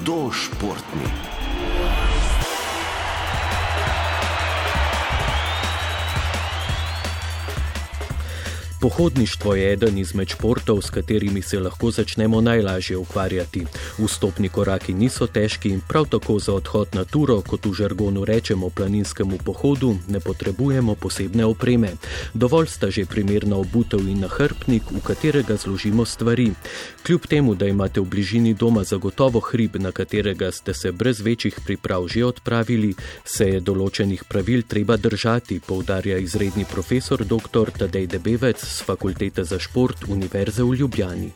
Hudo Pohodništvo je eden izmed športov, s katerimi se lahko začnemo najlažje ukvarjati. Vstopni koraki niso težki in prav tako za odhod na turo, kot v žargonu rečemo planinskemu pohodu, ne potrebujemo posebne opreme. Dovolj sta že primerna obutev in nahrbnik, v katerega zložimo stvari. Kljub temu, da imate v bližini doma zagotovo hrib, na katerega ste se brez večjih priprav že odpravili, se je določenih pravil treba držati, poudarja izredni profesor dr. Tadej Debevec z Fakultete za šport Univerze v Ljubljani.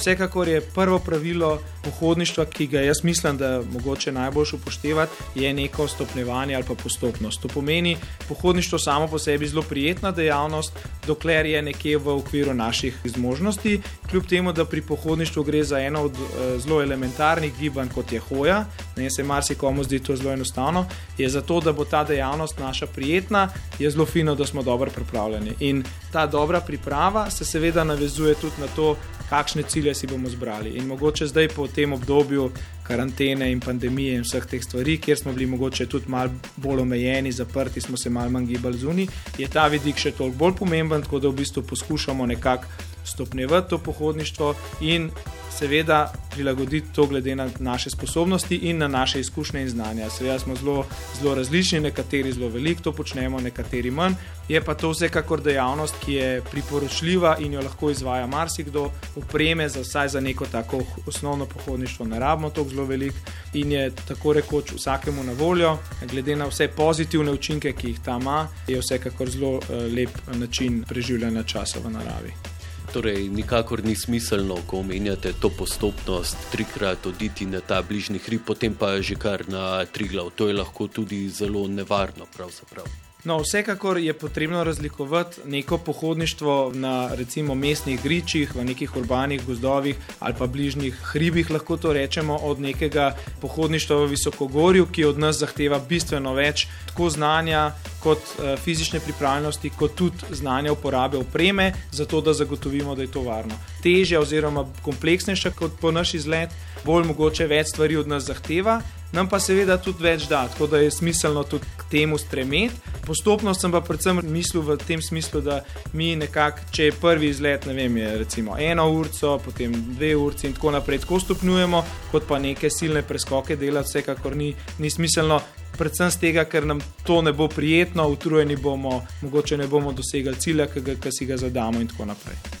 Vsekakor je prvo pravilo pohodništva, ki ga jaz mislim, da je mogoče najbolj upoštevati, je neko stopnjevanje ali pa postopnost. To pomeni, pohodništvo samo po sebi zelo prijetna dejavnost, dokler je nekje v okviru naših zmožnosti. Kljub temu, da pri pohodništvu gre za eno od uh, zelo elementarnih gibanj, kot je hoja, ne se marsikomu zdi to zelo enostavno, je zato, da bo ta dejavnost naša prijetna, je zelo fino, da smo dobro pripravljeni. In ta dobra priprava se seveda navezuje tudi na to, kakšne cilje si bomo zbrali. In mogoče zdaj po tem obdobju karantene in pandemije in vseh teh stvari, kjer smo bili mogoče tudi malo bolj omejeni, zaprti, smo se malo manj gibali zunaj, je ta vidik še toliko bolj pomemben, tako da v bistvu poskušamo nekako stopnjevati to pohodništvo in seveda prilagoditi to glede na naše sposobnosti in na naše izkušnje in znanja. Seveda smo zelo, zelo različni, nekateri zelo veliko to počnemo, nekateri manj. Je pa to vsekakor dejavnost, ki je priporočljiva in jo lahko izvaja marsikdo, upreme za vsaj za neko tako osnovno pohodništvo, ne rabimo to zelo veliko in je tako rekoč vsakemu na voljo. Glede na vse pozitivne učinke, ki jih ta ima, je vsekakor zelo uh, lep način preživljanja časa v naravi. Torej, nikakor ni smiselno, ko omenjate to postopnost, trikrat oditi na ta bližnji hrib, potem pa že kar na tri glav. To je lahko tudi zelo nevarno, pravzaprav. No, vsekakor je potrebno razlikovati neko pohodništvo na recimo mestnih gričih, v nekih urbanih gozdovih ali pa bližnjih hribih, lahko to rečemo, od nekega pohodništva v Visokogorju, ki od nas zahteva bistveno več tako znanja kot uh, fizične pripravljenosti, kot tudi znanja uporabe opreme, zato da zagotovimo, da je to varno. Težje oziroma kompleksnejše kot po naš izlet, bolj mogoče več stvari od nas zahteva nam pa seveda tudi več da, tako da je smiselno tudi k temu stremeti. Postopno sem pa predvsem mislil v tem smislu, da mi nekako, če je prvi izlet, ne vem, je recimo eno urco, potem dve urci in tako naprej, tako stopnjujemo, kot pa neke silne preskoke delati, vsekakor ni, ni smiselno. Predvsem z tega, ker nam to ne bo prijetno, utrujeni bomo, mogoče ne bomo dosegli cilja, ki si ga zadamo, in tako naprej.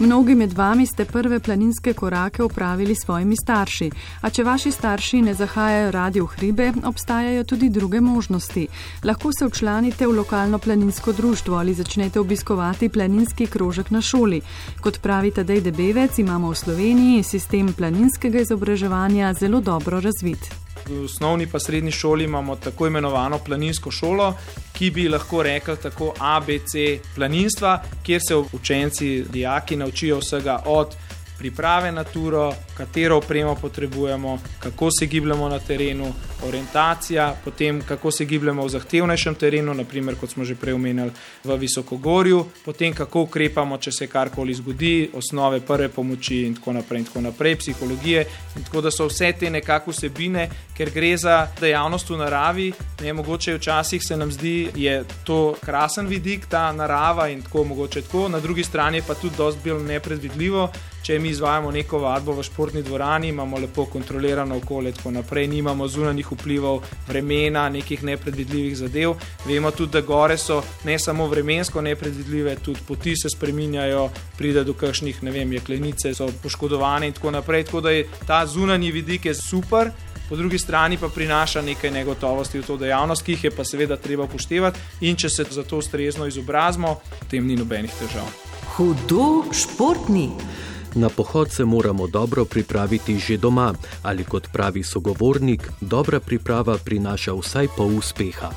Mnogi med vami ste prve planinske korake opravili s svojimi starši, a če vaši starši ne zahajajo radi v hribe, obstajajo tudi druge možnosti. Lahko se včlanite v lokalno planinsko društvo ali začnete obiskovati planinski krožek na šoli. Kot pravi Tadej Debevec, imamo v Sloveniji sistem planinskega izobraževanja zelo dobro razvit osnovni pa srednji šoli imamo tako imenovano planinsko šolo, ki bi lahko rekli tako ABC planinstva, kjer se učenci, dijaki naučijo vsega od priprave na turo, katero opremo potrebujemo, kako se gibljemo na terenu, orientacija, potem kako se gibljemo v zahtevnejšem terenu, naprimer, kot smo že prej omenjali, v Visokogorju, potem kako ukrepamo, če se karkoli zgodi, osnove prve pomoči in tako naprej, in tako naprej psihologije. In tako da so vse te nekakšne vsebine, ker gre za dejavnost v naravi, ne mogoče včasih se nam zdi, da je to krasen vidik, ta narava in tako mogoče tako, na drugi strani pa tudi dosti bolj nepredvidljivo. Če mi izvajamo neko vadbo v športni dvorani, imamo lepo kontrolirano okolje, tako naprej, nimamo zunanjih vplivov, vremena, nekih nepredvidljivih zadev. Vemo tudi, da gore so ne samo vremensko nepredvidljive, tudi poti se spreminjajo, pride do kakšnih, ne vem, jeklenice so poškodovane in tako naprej. Tako da je ta zunanji vidik super. Po drugi strani pa prinaša nekaj negotovosti v to dejavnost, ki jih je pa seveda treba upoštevati, in če se za to ustrezno izobrazimo, potem ni nobenih težav. Hudo športni. Na pohod se moramo dobro pripraviti že doma, ali kot pravi sogovornik, dobra priprava prinaša vsaj pol uspeha.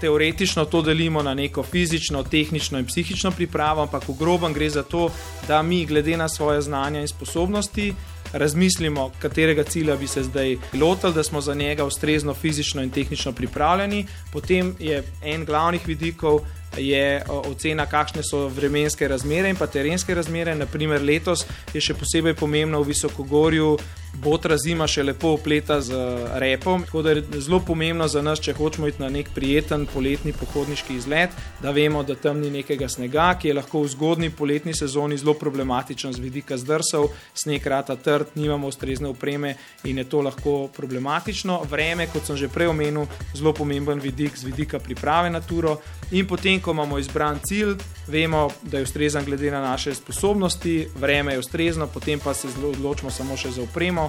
Teoretično to delimo na neko fizično, tehnično in psihično pripravo, ampak v grobem gre za to, da mi, glede na svoje znanja in sposobnosti, razmislimo, katerega cilja bi se zdaj lotili, da smo za njega ustrezno fizično in tehnično pripravljeni. Potem je en glavnih vidikov, je ocena, kakšne so vremenske razmere in pa terenske razmere. Naprimer, letos je še posebej pomembno v Visokogorju botra zima še lepo opleta z repom. Tako da je zelo pomembno za nas, če hočemo iti na nek prijeten poletni pohodniški izlet, da vemo, da tam ni nekega snega, ki je lahko v zgodni poletni sezoni zelo problematičen z vidika zdrsov, sneg rata trd, nimamo ustrezne opreme in je to lahko problematično. Vreme, kot sem že prej omenil, zelo pomemben vidik z vidika priprave na turo. In potem, ko imamo izbran cilj, vemo, da je ustrezen glede na naše sposobnosti, vreme je ustrezno, potem pa se odločimo samo še za opremo.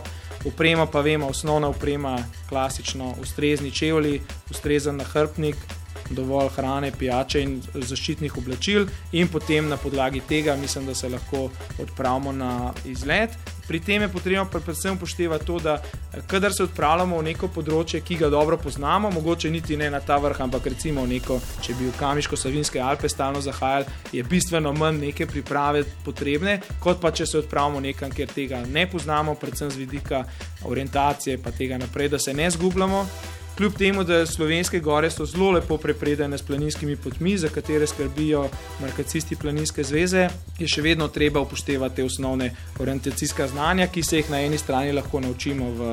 Uprema pa vemo, osnovna uprema, klasično, ustrezni čevlji, ustrezen nahrbnik, dovolj hrane, pijače in zaščitnih oblačil, in potem na podlagi tega mislim, da se lahko odpravimo na izlet. Pri tem je potrebno predvsem upoštevati to, da kadar se odpravljamo v neko področje, ki ga dobro poznamo, mogoče niti ne na ta vrh, ampak recimo neko, če bi v Kamiško-Savinske Alpe stalno zahajali, je bistveno manj neke priprave potrebne, kot pa če se odpravimo nekam, kjer tega ne poznamo, predvsem z vidika orientacije, pa tega naprej, da se ne zgubljamo. Kljub temu, da slovenske gore so zelo lepo prepredene s planinskimi potmi, za katere skrbijo markacisti Planinske zveze, je še vedno treba upoštevati osnovne orientacijska znanja, ki se jih na eni strani lahko naučimo v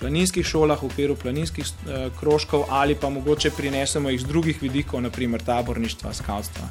planinskih šolah, v okviru planinskih eh, krožkov ali pa mogoče prinesemo jih z drugih vidikov, naprimer taborništva, skavstva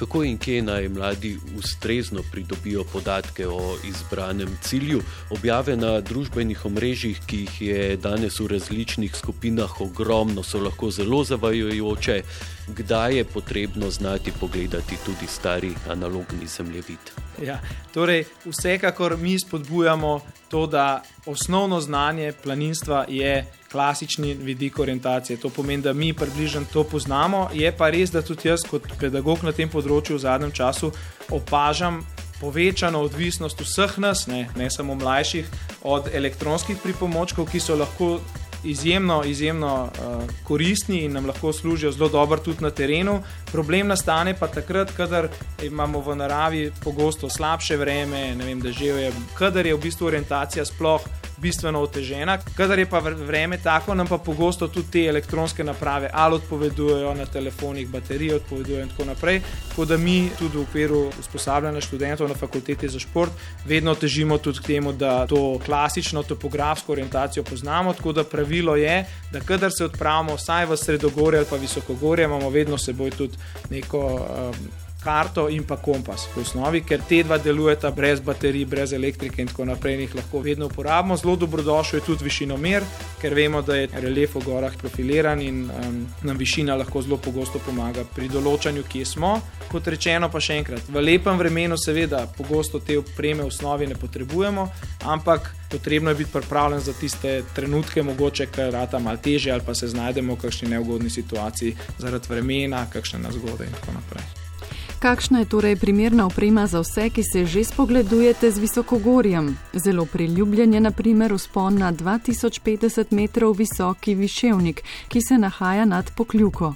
kako in kje naj mladi ustrezno pridobijo podatke o izbranem cilju. Objave na družbenih omrežjih, ki jih je danes v različnih skupinah ogromno, so lahko zelo zavajajoče. Kdaj je potrebno znati pogledati tudi stari analogni zemljevid? Ja, torej, vsekakor mi spodbujamo to, da osnovno znanje planinstva je klasični vidik orientacije. To pomeni, da mi približno to poznamo. Je pa res, da tudi jaz, kot pedagog na tem področju, v zadnjem času opažam povečano odvisnost vseh nas, ne, ne samo mlajših, od elektronskih pripomočkov, ki so lahko izjemno, izjemno uh, koristni in nam lahko služijo zelo dobro tudi na terenu. Problem nastane pa takrat, kadar imamo v naravi pogosto slabše vreme, ne vem, da že je, kadar je v bistvu orientacija sploh bistveno otežena. Kadar je pa vreme tako, nam pa pogosto tudi te elektronske naprave ali odpovedujejo na telefonih, baterije odpovedujejo in tako naprej. Tako da mi tudi v okviru usposabljanja študentov na fakulteti za šport vedno težimo tudi k temu, da to klasično topografsko orientacijo poznamo. Tako da pravilo je, da kadar se odpravimo vsaj v sredogorje ali pa visokogorje, imamo vedno seboj tudi neko. Um, karto in pa kompas v osnovi, ker te dva delujeta brez baterij, brez elektrike in tako naprej, in jih lahko vedno uporabimo. Zelo dobrodošel je tudi višinomer, ker vemo, da je relief v gorah profiliran in um, nam višina lahko zelo pogosto pomaga pri določanju, kje smo. Kot rečeno, pa še enkrat, v lepem vremenu, seveda, pogosto te opreme v osnovi ne potrebujemo, ampak potrebno je biti pripravljen za tiste trenutke, mogoče, ker rata malo teže ali pa se znajdemo v kakšni neugodni situaciji zaradi vremena, kakšne nazgode in tako naprej. Kakšna je torej primerna oprema za vse, ki se že spogledujete z visokogorjem? Zelo priljubljen je naprimer uspon na 2050 metrov visoki viševnik, ki se nahaja nad pokljuko.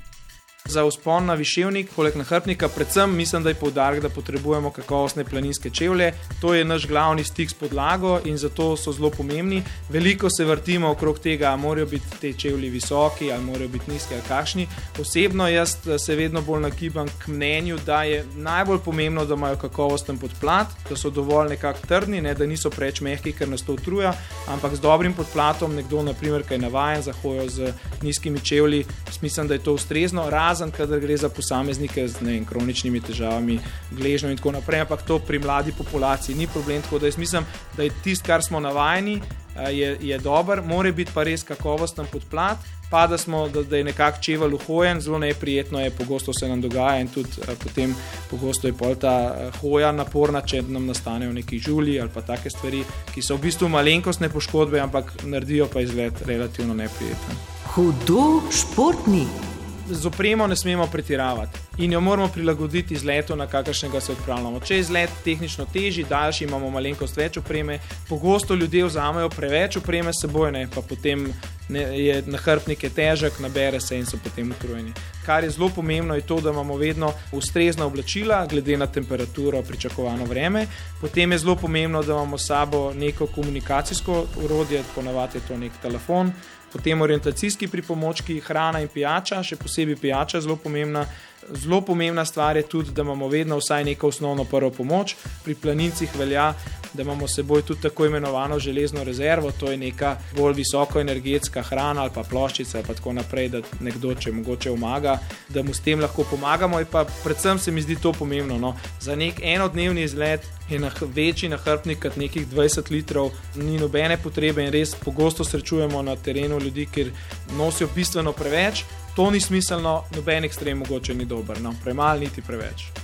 Za vzpon na viševnik, poleg nahrbnika, predvsem mislim, da je poudarek, da potrebujemo kakovostne planinske čevlje. To je naš glavni stik s podlago in zato so zelo pomembni. Veliko se vrtimo okrog tega, ali morajo biti te čevlji visoki, ali morajo biti nizki, ali kakšni. Osebno jaz eh, se vedno bolj nagibam k mnenju, da je najbolj pomembno, da imajo kakovosten podplat, da so dovolj nekako trdni, ne, da niso preveč mehki, ker nas to utruja, ampak z dobrim podplatom, nekdo, naprimer, ki je navaden za hojo z nizkimi čevlji, mislim, da je to ustrezno razen, kadar gre za posameznike z vem, kroničnimi težavami, gležnjo in tako naprej. Ampak to pri mladi populaciji ni problem. Tako da jaz mislim, da je tisto, kar smo navajeni, eh, je, je dober, mora biti pa res kakovosten podplat. Pa da, smo, da, da je nekako čevelj uhojen, zelo neprijetno je, pogosto se nam dogaja in tudi uh, potem pogosto je pol ta uh, hoja naporna, če nam nastanejo neki žulji ali pa take stvari, ki so v bistvu malenkostne poškodbe, ampak naredijo pa izgled relativno neprijeten. Hudo športni z opremo ne smemo pretiravati in jo moramo prilagoditi izletu, na kakršnega se odpravljamo. Če je izlet tehnično težji, daljši, imamo malenkost več opreme, pogosto ljudje vzamejo preveč opreme s seboj, ne, pa potem ne, je nahrbnik je težek, nabere se in so potem utrujeni. Kar je zelo pomembno, je to, da imamo vedno ustrezna oblačila, glede na temperaturo, pričakovano vreme. Potem je zelo pomembno, da imamo s sabo neko komunikacijsko urodje, ponavadi je to nek telefon potem orientacijski pripomočki, hrana in pijača, še posebej pijača, zelo pomembna. Zelo pomembna stvar je tudi, da imamo vedno vsaj neko osnovno prvo pomoč. Pri planincih velja, da imamo seboj tudi tako imenovano železno rezervo, to je neka bolj visokoenergetska hrana ali pa ploščica ali pa tako naprej, da nekdo, če mogoče pomaga, da mu s tem lahko pomagamo. In pa predvsem se mi zdi to pomembno. No. Za nek enodnevni izlet je na večji nahrbnik kot nekih 20 litrov, ni nobene potrebe in res pogosto srečujemo na terenu ljudi, ker nosijo bistveno preveč. To ni smiselno, noben ekstrem mogoče ni dober, no, premalo niti preveč.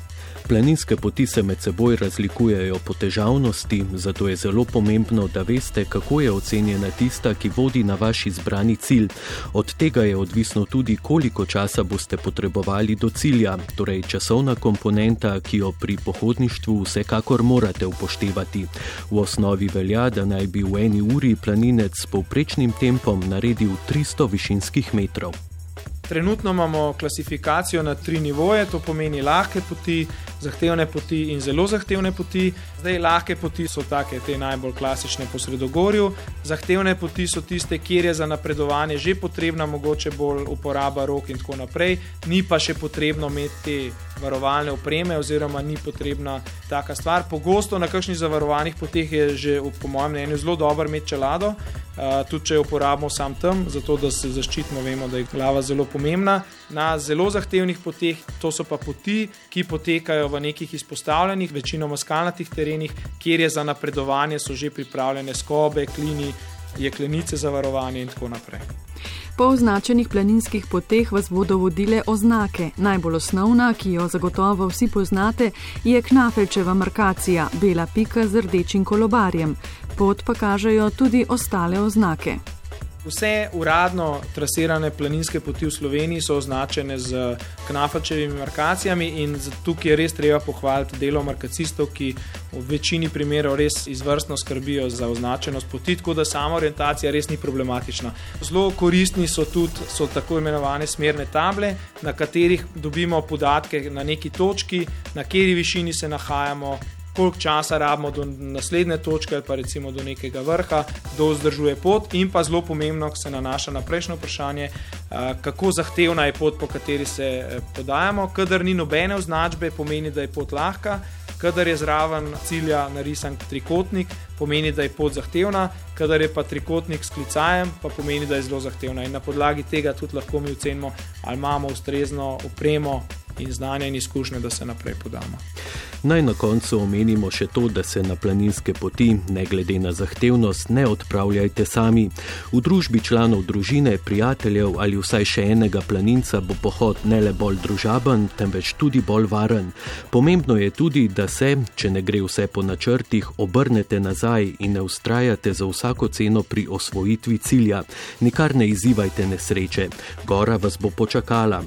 Planinske poti se med seboj razlikujejo po težavnosti, zato je zelo pomembno, da veste, kako je ocenjena tista, ki vodi na vaš izbrani cilj. Od tega je odvisno tudi, koliko časa boste potrebovali do cilja, torej časovna komponenta, ki jo pri pohodništvu vsekakor morate upoštevati. V osnovi velja, da naj bi v eni uri planinec s povprečnim tempom naredil 300 višinskih metrov. Trenutno imamo klasifikacijo na tri nivoje, to pomeni lahke poti, zahtevne poti in zelo zahtevne poti. Zdaj, lahke poti so take, te najbolj klasične po sredogorju, zahtevne poti so tiste, kjer je za napredovanje že potrebna mogoče bolj uporaba rok in tako naprej, ni pa še potrebno imeti te varovalne opreme, oziroma ni potrebna taka stvar. Pogosto na kakšnih zavarovanih poteh je že, po mojem mnenju, zelo dobro imeti čelado, uh, tudi če jo uporabimo sam tam, zato da se zaščitimo, vemo, da je glava zelo pomembna. Na zelo zahtevnih poteh, to so pa poti, ki potekajo v nekih izpostavljenih, večinoma skalnatih terenih, kjer je za napredovanje so že pripravljene skobe, klini, jeklenice za varovanje in tako naprej. Po označenih planinskih poteh vas bodo vodile oznake. Najbolj osnovna, ki jo zagotovo vsi poznate, je Knafelčeva markacija, bela pika z rdečim kolobarjem. Pot pa kažejo tudi ostale oznake. Vse uradno trasirane planinske poti v Sloveniji so označene z knafačevimi markacijami, in tukaj je res treba pohvaliti delo markacistov, ki v večini primerov res izvrstno skrbijo za označenost poti, tako da sama orientacija res ni problematična. Zelo koristni so tudi so tako imenovane smerne table, na katerih dobimo podatke na neki točki, na kateri višini se nahajamo, koliko časa rabimo do naslednje točke pa recimo do nekega vrha, kdo vzdržuje pot, in pa zelo pomembno, se nanaša na prejšnjo vprašanje, kako zahtevna je pot, po kateri se e, podajamo. Kadar ni nobene označbe, pomeni, da je pot lahka. Kadar je zraven cilja narisan trikotnik, pomeni, da je pot zahtevna, kadar je pa trikotnik s klicajem, pa pomeni, da je zelo zahtevna. In na podlagi tega tudi lahko mi ocenimo, ali imamo ustrezno opremo in znanje in izkušnje, da se naprej podamo. Naj na koncu omenimo še to, da se na planinske poti, ne glede na zahtevnost, ne odpravljajte sami. V družbi članov družine, prijateljev ali vsaj še enega planinca bo pohod ne le bolj družaben, temveč tudi bolj varen. Pomembno je tudi, da se, če ne gre vse po načrtih, obrnete nazaj in ne ustrajate za vsako ceno pri osvojitvi cilja. Nikar ne izzivajte nesreče, gora vas bo počakala.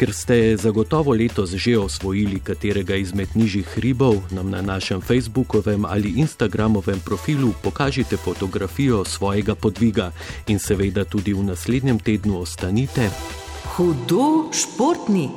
Ker ste zagotovo letos že osvojili katerega izmed nižjih hribov, nam na našem Facebookovem ali Instagramovem profilu pokažite fotografijo svojega podviga in seveda tudi v naslednjem tednu ostanite. Hudo športni.